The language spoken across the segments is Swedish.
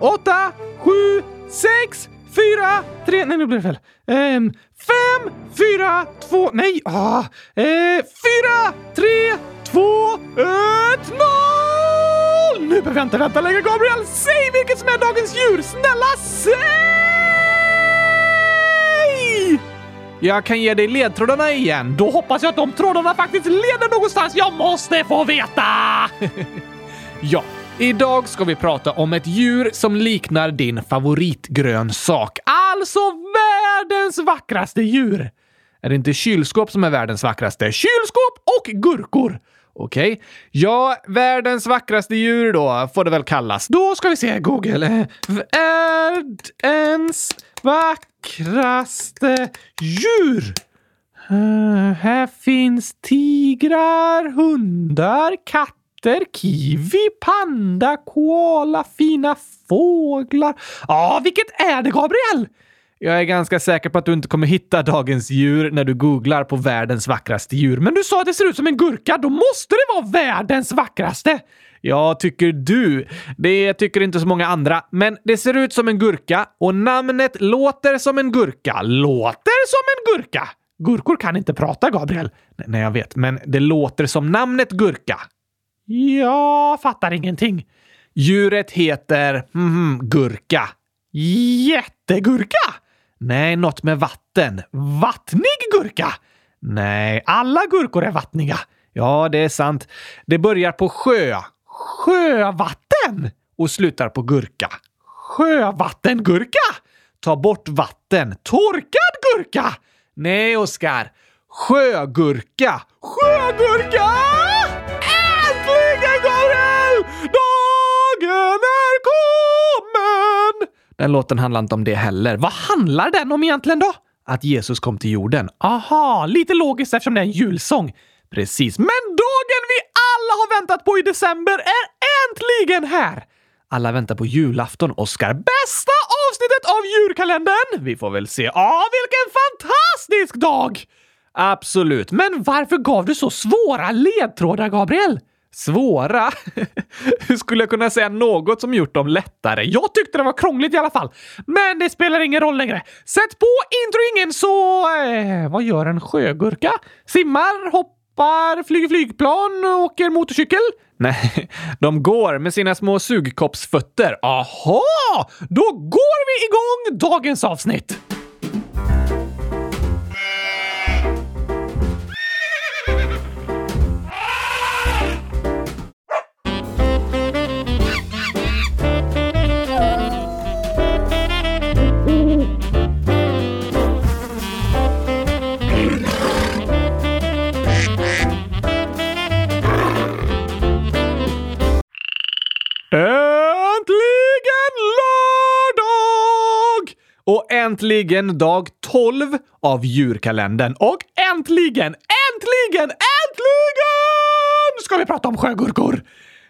åtta, sju, sex, fyra, tre... Nej, nu blev det fel. Ehm, fem, fyra, två... Nej! Ah, eh, fyra, tre, två, ett, noll! Nu behöver jag inte vänta längre, Gabriel. Säg vilket som är dagens djur! Snälla, säg! Jag kan ge dig ledtrådarna igen. Då hoppas jag att de trådarna faktiskt leder någonstans. Jag måste få veta! ja, idag ska vi prata om ett djur som liknar din favoritgrönsak. Alltså världens vackraste djur! Är det inte kylskåp som är världens vackraste? Kylskåp och gurkor! Okej. Okay. Ja, världens vackraste djur då, får det väl kallas. Då ska vi se, Google. Världens vackraste djur. Uh, här finns tigrar, hundar, katter, kiwi, panda, koala, fina fåglar. Ja, ah, vilket är det, Gabriel? Jag är ganska säker på att du inte kommer hitta dagens djur när du googlar på världens vackraste djur. Men du sa att det ser ut som en gurka, då måste det vara världens vackraste! Ja, tycker du. Det tycker inte så många andra. Men det ser ut som en gurka och namnet låter som en gurka. Låter som en gurka! Gurkor kan inte prata, Gabriel. Nej, jag vet, men det låter som namnet gurka. Jag fattar ingenting. Djuret heter mm, gurka. Jättegurka! Nej, något med vatten. Vattnig gurka! Nej, alla gurkor är vattniga. Ja, det är sant. Det börjar på sjö. Sjövatten! Och slutar på gurka. Sjövattengurka! Ta bort vatten. Torkad gurka! Nej, Oskar. Sjögurka. Sjögurka! Dagen är kommen! Den låten handlar inte om det heller. Vad handlar den om egentligen då? Att Jesus kom till jorden. Aha, lite logiskt eftersom det är en julsång. Precis, men dagen vi alla har väntat på i december är äntligen här! Alla väntar på julafton, Oscar. Bästa avsnittet av julkalendern! Vi får väl se. Ja, vilken fantastisk dag! Absolut, men varför gav du så svåra ledtrådar, Gabriel? Svåra? Hur skulle jag kunna säga något som gjort dem lättare? Jag tyckte det var krångligt i alla fall. Men det spelar ingen roll längre. Sätt på introingen så... Eh, vad gör en sjögurka? Simmar, hoppar, flyger flygplan, åker motorcykel? Nej, de går med sina små sugkoppsfötter. Aha! Då går vi igång dagens avsnitt! Och äntligen dag 12 av djurkalendern. Och äntligen, äntligen, äntligen ska vi prata om sjögurkor!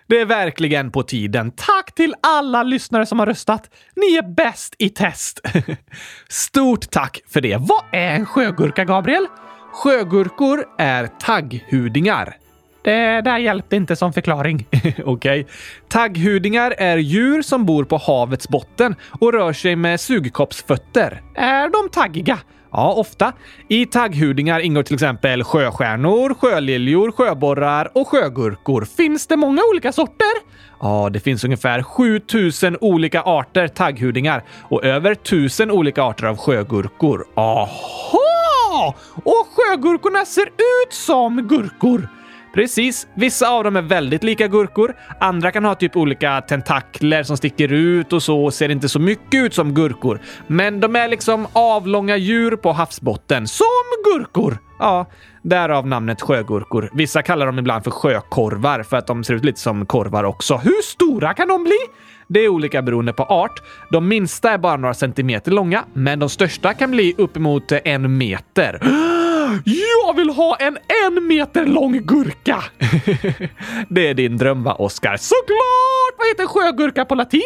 Det är verkligen på tiden. Tack till alla lyssnare som har röstat. Ni är bäst i test. Stort tack för det. Vad är en sjögurka, Gabriel? Sjögurkor är tagghudingar. Det där hjälpte inte som förklaring. Okej. Okay. Tagghudingar är djur som bor på havets botten och rör sig med sugkoppsfötter. Är de taggiga? Ja, ofta. I tagghudingar ingår till exempel sjöstjärnor, sjöliljor, sjöborrar och sjögurkor. Finns det många olika sorter? Ja, det finns ungefär 7000 olika arter tagghudingar och över 1000 olika arter av sjögurkor. Aha! Och sjögurkorna ser ut som gurkor! Precis. Vissa av dem är väldigt lika gurkor. Andra kan ha typ olika tentakler som sticker ut och så och ser inte så mycket ut som gurkor. Men de är liksom avlånga djur på havsbotten. Som gurkor! Ja, därav namnet sjögurkor. Vissa kallar dem ibland för sjökorvar för att de ser ut lite som korvar också. Hur stora kan de bli? Det är olika beroende på art. De minsta är bara några centimeter långa, men de största kan bli uppemot en meter. Jag vill ha en en meter lång gurka! det är din dröm va, Oskar? Såklart! Vad heter sjögurka på latin?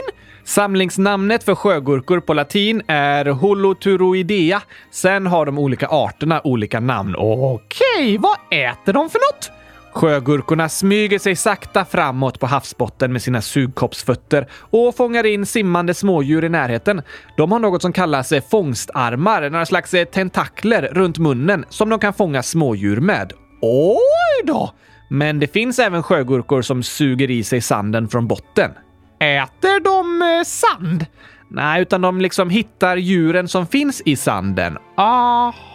Samlingsnamnet för sjögurkor på latin är Holoturoidea. Sen har de olika arterna olika namn. Okej, vad äter de för något? Sjögurkorna smyger sig sakta framåt på havsbotten med sina sugkoppsfötter och fångar in simmande smådjur i närheten. De har något som kallas fångstarmar, några slags eh, tentakler runt munnen som de kan fånga smådjur med. Oj då! Men det finns även sjögurkor som suger i sig sanden från botten. Äter de eh, sand? Nej, utan de liksom hittar djuren som finns i sanden. Aha!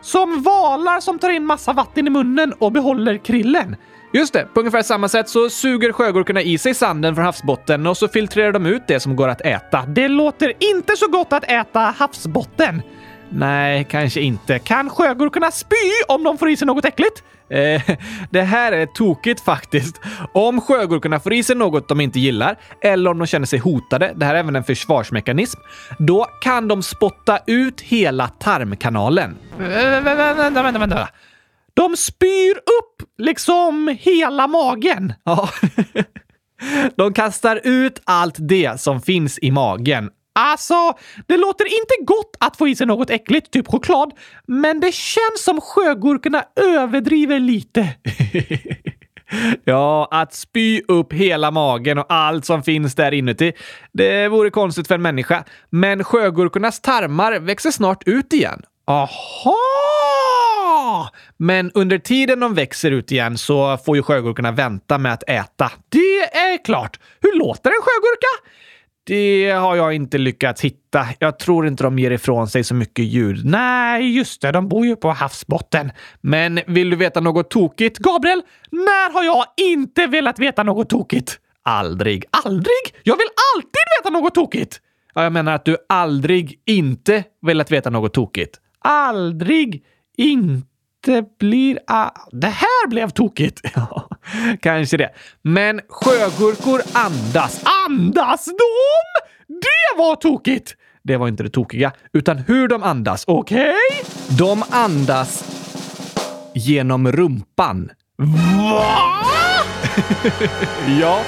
Som valar som tar in massa vatten i munnen och behåller krillen. Just det, på ungefär samma sätt så suger sjögurkorna i sig sanden från havsbotten och så filtrerar de ut det som går att äta. Det låter inte så gott att äta havsbotten. Nej, kanske inte. Kan sjögurkorna spy om de får i sig något äckligt? Eh, det här är tokigt faktiskt. Om sjögurkorna får i sig något de inte gillar, eller om de känner sig hotade, det här är även en försvarsmekanism, då kan de spotta ut hela tarmkanalen. Vänta, vänta, vänta, vänta. De spyr upp liksom hela magen. Ja. De kastar ut allt det som finns i magen. Alltså, det låter inte gott att få i sig något äckligt, typ choklad, men det känns som sjögurkorna överdriver lite. Ja, att spy upp hela magen och allt som finns där inuti. Det vore konstigt för en människa. Men sjögurkornas tarmar växer snart ut igen. Aha! Men under tiden de växer ut igen så får ju sjögurkorna vänta med att äta. Det är klart. Hur låter en sjögurka? Det har jag inte lyckats hitta. Jag tror inte de ger ifrån sig så mycket ljud. Nej, just det. De bor ju på havsbotten. Men vill du veta något tokigt? Gabriel, när har jag inte velat veta något tokigt? Aldrig. Aldrig? Jag vill alltid veta något tokigt! Ja, jag menar att du aldrig inte velat veta något tokigt. Aldrig inte det blir... Ah, det här blev tokigt! Ja, kanske det. Men sjögurkor andas. Andas de? Det var tokigt! Det var inte det tokiga, utan hur de andas. Okej? Okay? De andas genom rumpan. Va? ja.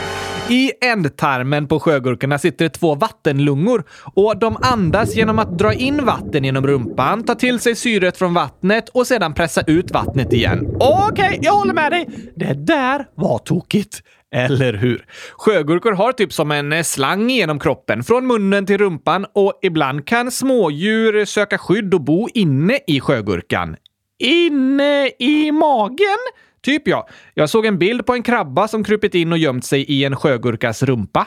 I ändtarmen på sjögurkorna sitter två vattenlungor och de andas genom att dra in vatten genom rumpan, ta till sig syret från vattnet och sedan pressa ut vattnet igen. Okej, okay, jag håller med dig. Det där var tokigt. Eller hur? Sjögurkor har typ som en eh, slang genom kroppen, från munnen till rumpan och ibland kan smådjur söka skydd och bo inne i sjögurkan. Inne i magen? Typ ja. Jag såg en bild på en krabba som krupit in och gömt sig i en sjögurkas rumpa.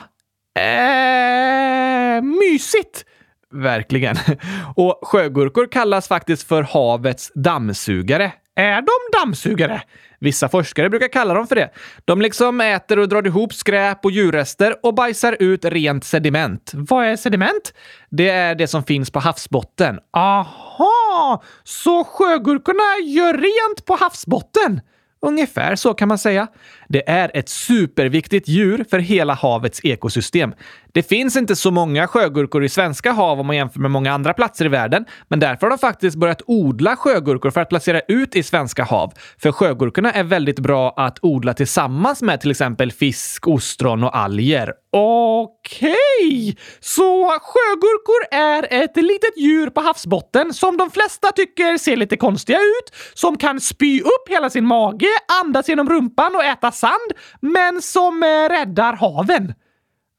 Äh, mysigt! Verkligen. Och sjögurkor kallas faktiskt för havets dammsugare. Är de dammsugare? Vissa forskare brukar kalla dem för det. De liksom äter och drar ihop skräp och djurrester och bajsar ut rent sediment. Vad är sediment? Det är det som finns på havsbotten. Aha! Så sjögurkorna gör rent på havsbotten? Ungefär så kan man säga. Det är ett superviktigt djur för hela havets ekosystem. Det finns inte så många sjögurkor i svenska hav om man jämför med många andra platser i världen, men därför har de faktiskt börjat odla sjögurkor för att placera ut i svenska hav. För sjögurkorna är väldigt bra att odla tillsammans med till exempel fisk, ostron och alger. Okej, okay. så sjögurkor är ett litet djur på havsbotten som de flesta tycker ser lite konstiga ut, som kan spy upp hela sin mage, andas genom rumpan och äta sand, men som eh, räddar haven.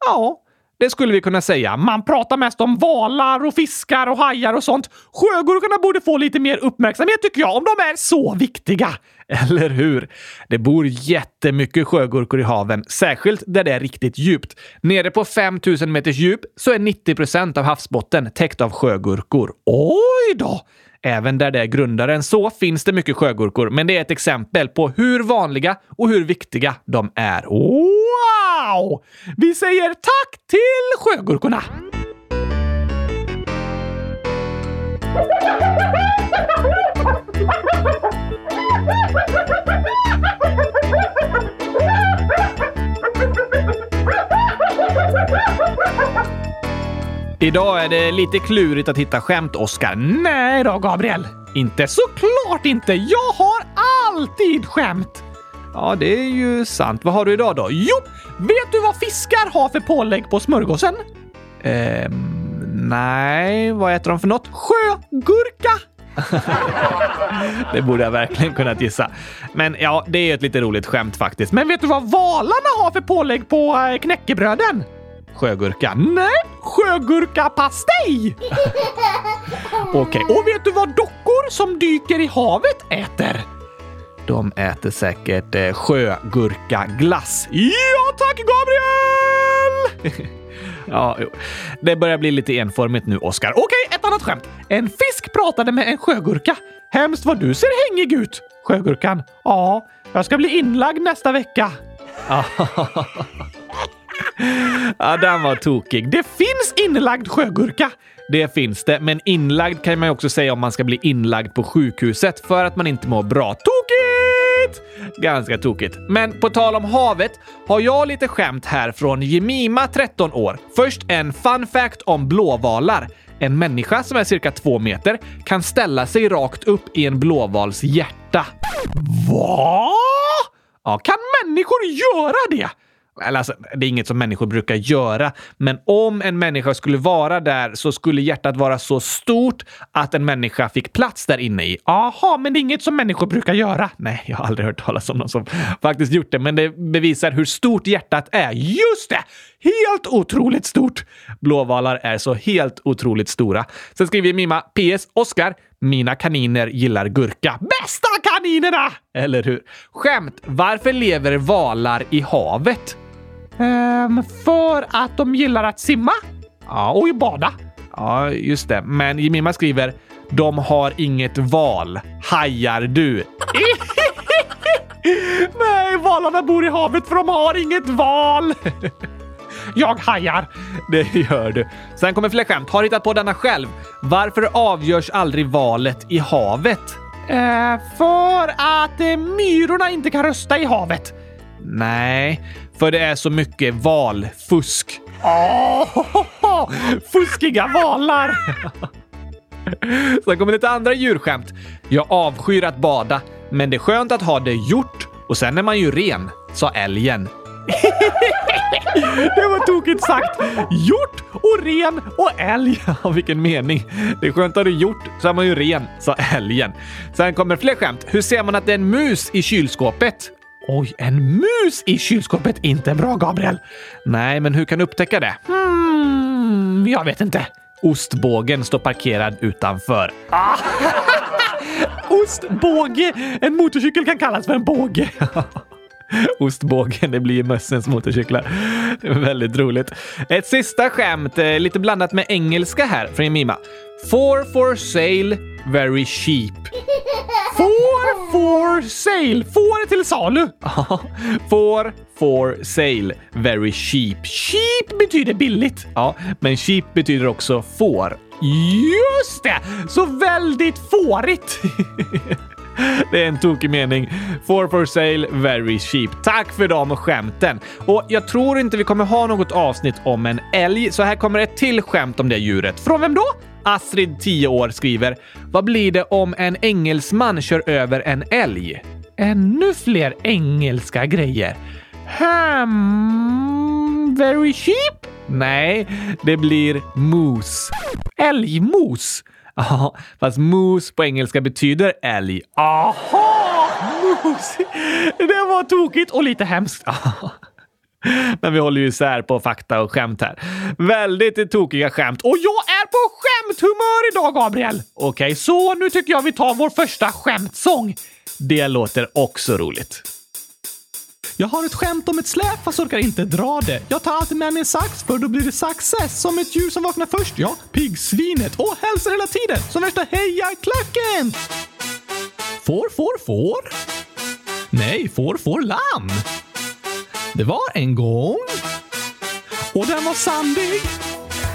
Ja, det skulle vi kunna säga. Man pratar mest om valar och fiskar och hajar och sånt. Sjögurkorna borde få lite mer uppmärksamhet tycker jag, om de är så viktiga. Eller hur? Det bor jättemycket sjögurkor i haven, särskilt där det är riktigt djupt. Nere på 5000 meters djup så är 90 procent av havsbotten täckt av sjögurkor. Oj då! Även där det är grundaren så finns det mycket sjögurkor, men det är ett exempel på hur vanliga och hur viktiga de är. Wow! Vi säger tack till sjögurkorna! Idag är det lite klurigt att hitta skämt, Oskar. Nej då, Gabriel. Inte såklart inte. Jag har alltid skämt. Ja, det är ju sant. Vad har du idag då? Jo, vet du vad fiskar har för pålägg på smörgåsen? Ehm, nej. Vad äter de för något? Sjögurka! det borde jag verkligen kunnat gissa. Men ja, det är ett lite roligt skämt faktiskt. Men vet du vad valarna har för pålägg på eh, knäckebröden? Sjögurka. Nej, sjögurkapastej! Okej, okay. och vet du vad dockor som dyker i havet äter? De äter säkert eh, sjögurkaglass. Ja tack Gabriel! ja, jo. Det börjar bli lite enformigt nu, Oskar. Okej, okay, ett annat skämt. En fisk pratade med en sjögurka. Hemskt vad du ser hängig ut. Sjögurkan. Ja, jag ska bli inlagd nästa vecka. ja, den var tokig. Det finns inlagd sjögurka. Det finns det, men inlagd kan man ju också säga om man ska bli inlagd på sjukhuset för att man inte mår bra. Tokigt! Ganska tokigt. Men på tal om havet har jag lite skämt här från Jemima, 13 år. Först en fun fact om blåvalar. En människa som är cirka två meter kan ställa sig rakt upp i en blåvals hjärta. Va? Ja, kan människor göra det? Eller alltså, det är inget som människor brukar göra, men om en människa skulle vara där så skulle hjärtat vara så stort att en människa fick plats där inne i. Aha, men det är inget som människor brukar göra. Nej, jag har aldrig hört talas om någon som faktiskt gjort det, men det bevisar hur stort hjärtat är. Just det! Helt otroligt stort! Blåvalar är så helt otroligt stora. Sen skriver Mima PS. Oskar, mina kaniner gillar gurka. Bästa kaninerna! Eller hur? Skämt. Varför lever valar i havet? Um, för att de gillar att simma. Ja, och bada. Ja, just det. Men Jemima skriver “De har inget val. Hajar du?” Nej, valarna bor i havet för de har inget val. Jag hajar. Det gör du. Sen kommer fler skämt. Har hittat på denna själv. Varför avgörs aldrig valet i havet? Eh, för att eh, myrorna inte kan rösta i havet. Nej, för det är så mycket valfusk. Oh, fuskiga valar! Sen kommer lite andra djurskämt. Jag avskyr att bada, men det är skönt att ha det gjort och sen är man ju ren, sa älgen. det var tokigt sagt. Gjort och ren och älg. vilken mening. Det är skönt att du gjort så är man ju ren, sa älgen. Sen kommer fler skämt. Hur ser man att det är en mus i kylskåpet? Oj, en mus i kylskåpet. Inte bra, Gabriel. Nej, men hur kan du upptäcka det? Hmm, jag vet inte. Ostbågen står parkerad utanför. Ah. Ostbåge! En motorcykel kan kallas för en båge. Ostbågen, det blir mössens motorcyklar. Väldigt roligt. Ett sista skämt, eh, lite blandat med engelska här från Mima. For for sale, very cheap. For for sale. Får till salu. for for sale, very cheap. Cheap betyder billigt. Ja, men cheap betyder också får. Just det! Så väldigt fårigt. Det är en tokig mening. For for sale, very cheap. Tack för de skämten. Och jag tror inte vi kommer ha något avsnitt om en älg, så här kommer ett till skämt om det djuret. Från vem då? Astrid, 10 år, skriver “Vad blir det om en engelsman kör över en älg?” Ännu fler engelska grejer. Hmm, very cheap? Nej, det blir mos. Älgmos. Ja, fast mos på engelska betyder älg. Aha! Mos! Det var tokigt och lite hemskt. Men vi håller ju isär på fakta och skämt här. Väldigt tokiga skämt. Och jag på skämthumör idag, Gabriel! Okej, okay, så nu tycker jag vi tar vår första skämtsång. Det låter också roligt. Jag har ett skämt om ett släp fast orkar inte dra det. Jag tar alltid med mig en sax för då blir det success. Som ett djur som vaknar först, ja. Piggsvinet. Och hälsar hela tiden. Som värsta hejarklacken. Får, får, får? Nej, får, får lamm. Det var en gång. Och den var sandig.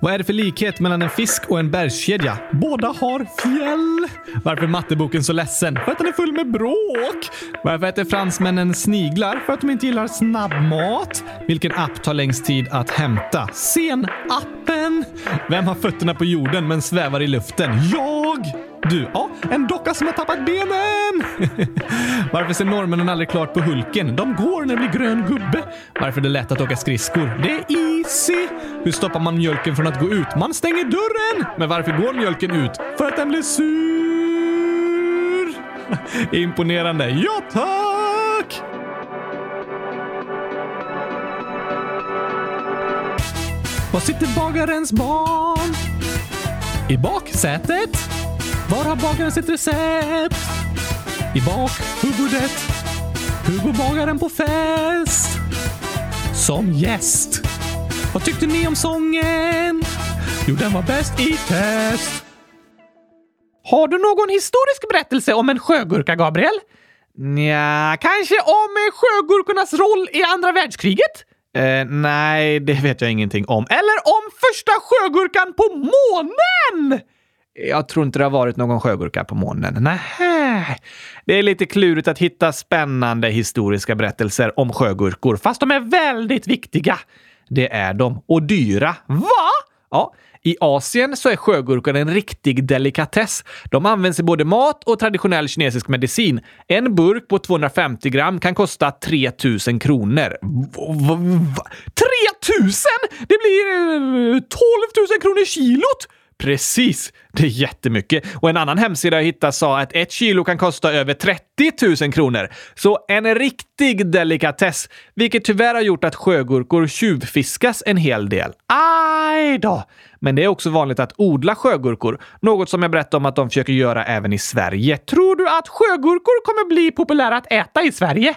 Vad är det för likhet mellan en fisk och en bergskedja? Båda har fjäll. Varför är matteboken så ledsen? För att den är full med bråk. Varför äter fransmännen sniglar? För att de inte gillar snabbmat. Vilken app tar längst tid att hämta? Sen-appen. Vem har fötterna på jorden men svävar i luften? Jag! Du, ja, en docka som har tappat benen! Varför ser norrmännen aldrig klart på Hulken? De går när det blir grön gubbe. Varför är det lätt att åka skridskor? Det är Se, Hur stoppar man mjölken från att gå ut? Man stänger dörren! Men varför går mjölken ut? För att den blir sur! Imponerande. Ja, tack! Var sitter bagarens barn? I baksätet? Var har bagaren sitt recept? I bakhuvudet. Hur går bagaren på fest? Som gäst. Vad tyckte ni om sången? Jo, den var bäst i test. Har du någon historisk berättelse om en sjögurka, Gabriel? Nja, kanske om sjögurkornas roll i andra världskriget? Eh, nej, det vet jag ingenting om. Eller om första sjögurkan på månen! Jag tror inte det har varit någon sjögurka på månen. Nej, det är lite klurigt att hitta spännande historiska berättelser om sjögurkor, fast de är väldigt viktiga. Det är de. Och dyra. Va? Ja, i Asien så är sjögurkan en riktig delikatess. De används i både mat och traditionell kinesisk medicin. En burk på 250 gram kan kosta 3000 kronor. 3000? Det blir eh, 12 000 kronor kilot! Precis! Det är jättemycket. Och en annan hemsida jag hittade sa att ett kilo kan kosta över 30 000 kronor. Så en riktig delikatess, vilket tyvärr har gjort att sjögurkor tjuvfiskas en hel del. Aj då! Men det är också vanligt att odla sjögurkor, något som jag berättade om att de försöker göra även i Sverige. Tror du att sjögurkor kommer bli populära att äta i Sverige?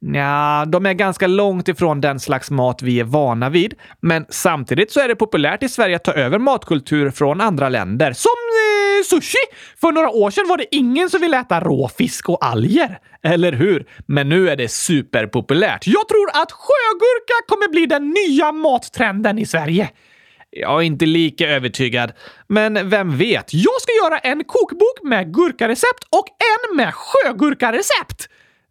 Ja, de är ganska långt ifrån den slags mat vi är vana vid. Men samtidigt så är det populärt i Sverige att ta över matkultur från andra länder. Som eh, sushi! För några år sedan var det ingen som ville äta råfisk och alger. Eller hur? Men nu är det superpopulärt. Jag tror att sjögurka kommer bli den nya mattrenden i Sverige. Jag är inte lika övertygad, men vem vet? Jag ska göra en kokbok med gurkarecept och en med sjögurkarecept!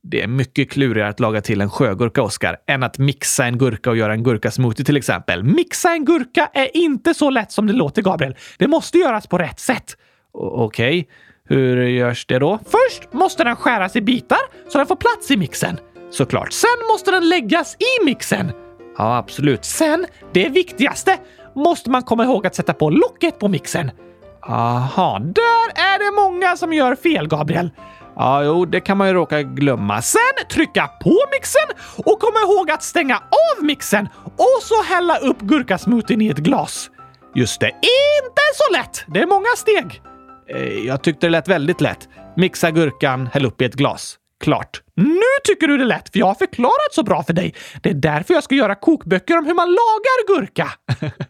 Det är mycket klurigare att laga till en sjögurka, Oskar, än att mixa en gurka och göra en gurkasmoothie till exempel. Mixa en gurka är inte så lätt som det låter, Gabriel. Det måste göras på rätt sätt. Okej, okay. hur görs det då? Först måste den skäras i bitar så den får plats i mixen. Såklart. Sen måste den läggas i mixen. Ja, absolut. Sen, det viktigaste, måste man komma ihåg att sätta på locket på mixen. Aha, där är det många som gör fel, Gabriel. Ja, jo, det kan man ju råka glömma. Sen trycka på mixen och komma ihåg att stänga av mixen och så hälla upp gurkasmoothien i ett glas. Just det, inte så lätt! Det är många steg. Eh, jag tyckte det lät väldigt lätt. Mixa gurkan, häll upp i ett glas. Klart. Nu tycker du det är lätt, för jag har förklarat så bra för dig. Det är därför jag ska göra kokböcker om hur man lagar gurka.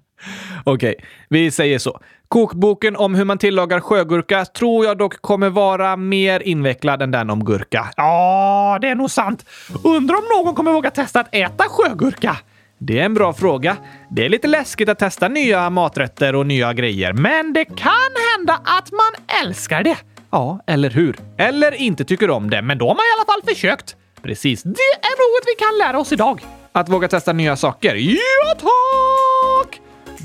Okej, okay, vi säger så. Kokboken om hur man tillagar sjögurka tror jag dock kommer vara mer invecklad än den om gurka. Ja, det är nog sant. Undrar om någon kommer våga testa att äta sjögurka? Det är en bra fråga. Det är lite läskigt att testa nya maträtter och nya grejer, men det kan hända att man älskar det. Ja, eller hur? Eller inte tycker om det, men då har man i alla fall försökt. Precis, det är något vi kan lära oss idag. Att våga testa nya saker? Ja, tack!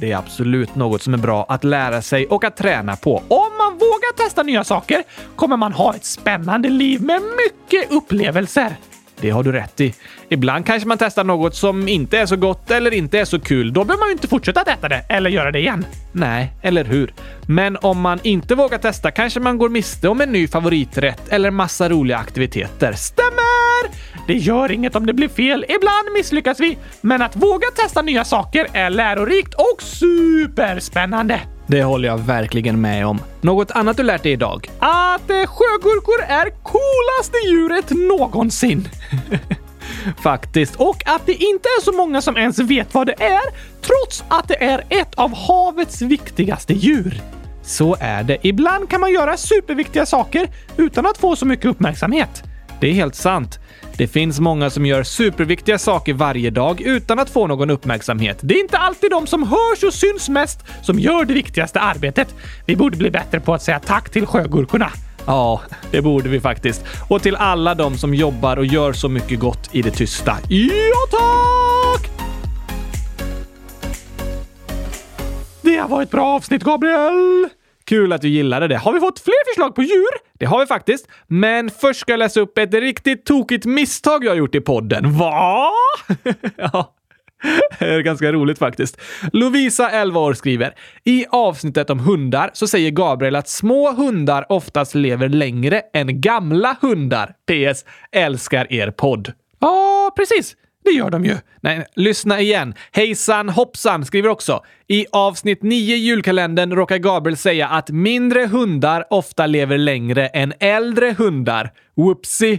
Det är absolut något som är bra att lära sig och att träna på om man vågar testa nya saker kommer man ha ett spännande liv med mycket upplevelser. Det har du rätt i. Ibland kanske man testar något som inte är så gott eller inte är så kul. Då behöver man ju inte fortsätta att äta det eller göra det igen. Nej, eller hur? Men om man inte vågar testa kanske man går miste om en ny favoriträtt eller massa roliga aktiviteter. Stämmer! Det gör inget om det blir fel. Ibland misslyckas vi. Men att våga testa nya saker är lärorikt och superspännande. Det håller jag verkligen med om. Något annat du lärt dig idag? Att eh, sjögurkor är coolaste djuret någonsin. Faktiskt. Och att det inte är så många som ens vet vad det är, trots att det är ett av havets viktigaste djur. Så är det. Ibland kan man göra superviktiga saker utan att få så mycket uppmärksamhet. Det är helt sant. Det finns många som gör superviktiga saker varje dag utan att få någon uppmärksamhet. Det är inte alltid de som hörs och syns mest som gör det viktigaste arbetet. Vi borde bli bättre på att säga tack till sjögurkorna. Ja, det borde vi faktiskt. Och till alla de som jobbar och gör så mycket gott i det tysta. Ja, tack! Det har varit ett bra avsnitt, Gabriel! Kul att du gillade det. Har vi fått fler förslag på djur? Det har vi faktiskt. Men först ska jag läsa upp ett riktigt tokigt misstag jag har gjort i podden. Va? ja. Det är ganska roligt faktiskt. Lovisa, 11 år, skriver I avsnittet om hundar så säger Gabriel att små hundar oftast lever längre än gamla hundar. PS. Älskar er podd. Ja, precis. Det gör de ju. Nej, lyssna igen. Hejsan hoppsan skriver också. I avsnitt 9 i julkalendern råkar Gabriel säga att mindre hundar ofta lever längre än äldre hundar. Whoopsie.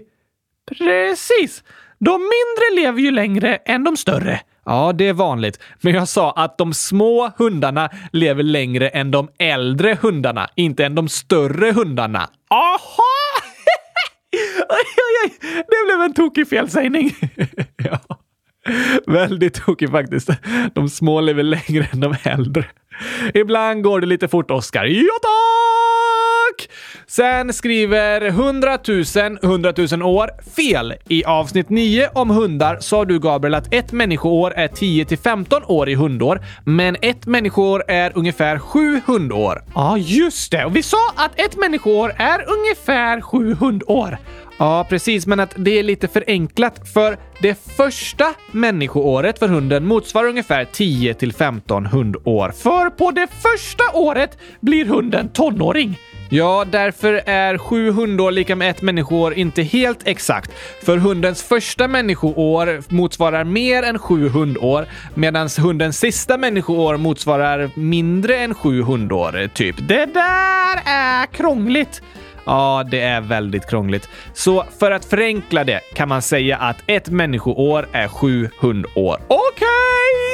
Precis. De mindre lever ju längre än de större. Ja, det är vanligt. Men jag sa att de små hundarna lever längre än de äldre hundarna, inte än de större hundarna. Aha! Oj, oj, oj! Det blev en tokig felsägning. ja. Väldigt tokig faktiskt. De små lever längre än de äldre. Ibland går det lite fort, Oskar. Ja, tack! Sen skriver 100 000 100 000 år fel. I avsnitt 9 om hundar sa du Gabriel att ett människoår är 10 till 15 år i hundår, men ett människoår är ungefär 7 hundår. Ja, just det. Och vi sa att ett människoår är ungefär 7 hundår. Ja, precis, men att det är lite förenklat för det första människoåret för hunden motsvarar ungefär 10 till 15 hundår. För på det första året blir hunden tonåring. Ja, därför är sju hundår lika med ett människoår inte helt exakt. För hundens första människoår motsvarar mer än sju hundår, medan hundens sista människoår motsvarar mindre än sju hundår, typ. Det där är krångligt. Ja, det är väldigt krångligt. Så för att förenkla det kan man säga att ett människoår är sju hundår. Okej!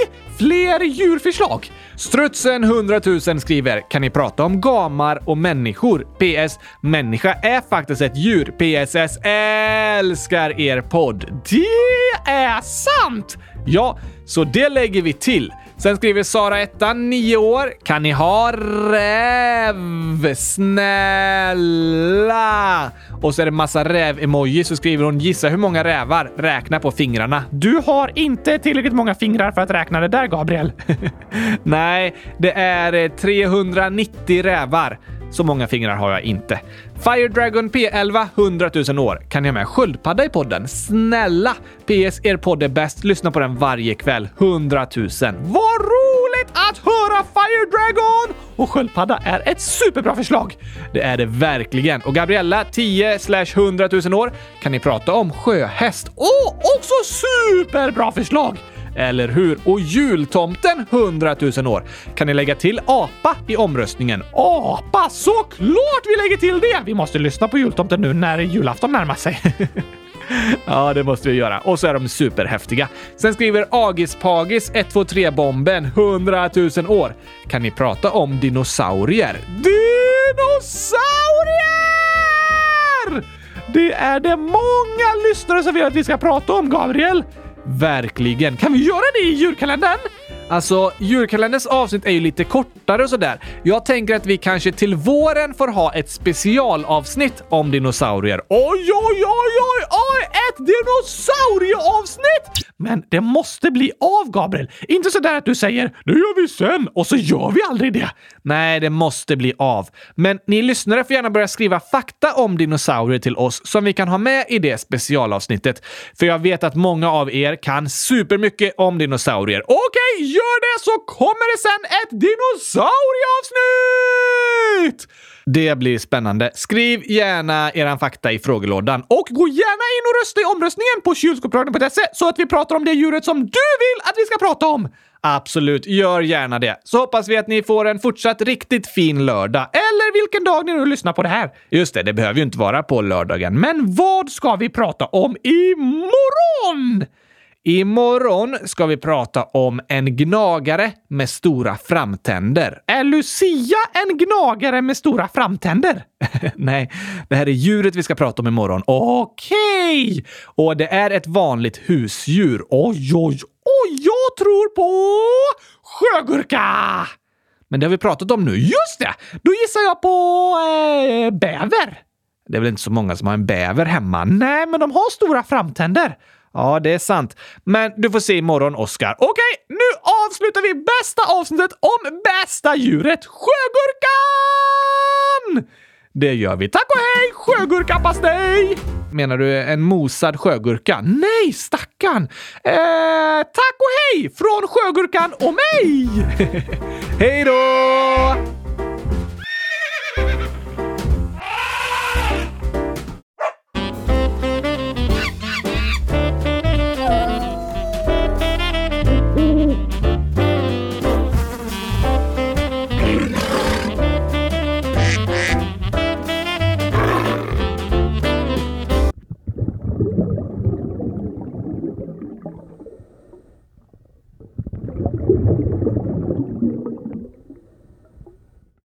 Okay. Fler djurförslag? Strutsen 100 000 skriver “Kan ni prata om gamar och människor? PS. Människa är faktiskt ett djur. PSS älskar er podd.” Det är sant! Ja, så det lägger vi till. Sen skriver Sara ettan, 9 år. Kan ni ha räv? Snälla! Och så är det massa räv-emoji så skriver hon “Gissa hur många rävar? Räkna på fingrarna”. Du har inte tillräckligt många fingrar för att räkna det där, Gabriel. Nej, det är 390 rävar. Så många fingrar har jag inte. Fire Dragon P11, 100 000 år. Kan ni ha med sköldpadda i podden? Snälla! PS, er podd är bäst. Lyssna på den varje kväll. 100 000. Vad roligt att höra Fire Dragon! Och sköldpadda är ett superbra förslag. Det är det verkligen. Och Gabriella, 10 100 000 år. Kan ni prata om sjöhäst? Åh, oh, också superbra förslag! Eller hur? Och jultomten 100 000 år. Kan ni lägga till apa i omröstningen? Apa! Såklart vi lägger till det! Vi måste lyssna på jultomten nu när julafton närmar sig. Ja, det måste vi göra. Och så är de superhäftiga. Sen skriver Agis Pagis 123-bomben 100 000 år. Kan ni prata om dinosaurier? Dinosaurier! Det är det många lyssnare som vill att vi ska prata om, Gabriel. Verkligen. Kan vi göra det i julkalendern? Alltså, julkalenderns avsnitt är ju lite kortare och sådär. Jag tänker att vi kanske till våren får ha ett specialavsnitt om dinosaurier. Oj, oj, oj, oj, oj! Ett dinosaurieavsnitt! Men det måste bli av, Gabriel. Inte sådär att du säger “det gör vi sen” och så gör vi aldrig det. Nej, det måste bli av. Men ni lyssnare får gärna börja skriva fakta om dinosaurier till oss som vi kan ha med i det specialavsnittet. För jag vet att många av er kan supermycket om dinosaurier. Okej, gör det så kommer det sen ett dinosaurieavsnitt! Det blir spännande. Skriv gärna eran fakta i frågelådan och gå gärna in och rösta i omröstningen på kylskåpsradion.se så att vi pratar om det djuret som du vill att vi ska prata om. Absolut, gör gärna det. Så hoppas vi att ni får en fortsatt riktigt fin lördag. Eller vilken dag ni nu lyssnar på det här. Just det, det behöver ju inte vara på lördagen. Men vad ska vi prata om imorgon? Imorgon ska vi prata om en gnagare med stora framtänder. Är Lucia en gnagare med stora framtänder? Nej, det här är djuret vi ska prata om imorgon. Okej! Okay. Och det är ett vanligt husdjur. Oj, oj, oj! Jag tror på sjögurka! Men det har vi pratat om nu. Just det! Då gissar jag på eh, bäver. Det är väl inte så många som har en bäver hemma? Nej, men de har stora framtänder. Ja, det är sant. Men du får se imorgon, Oscar. Okej, nu avslutar vi bästa avsnittet om bästa djuret, sjögurkan! Det gör vi. Tack och hej, sjögurkapastej! Menar du en mosad sjögurka? Nej, stackarn! Eh, tack och hej från sjögurkan och mig! hej då!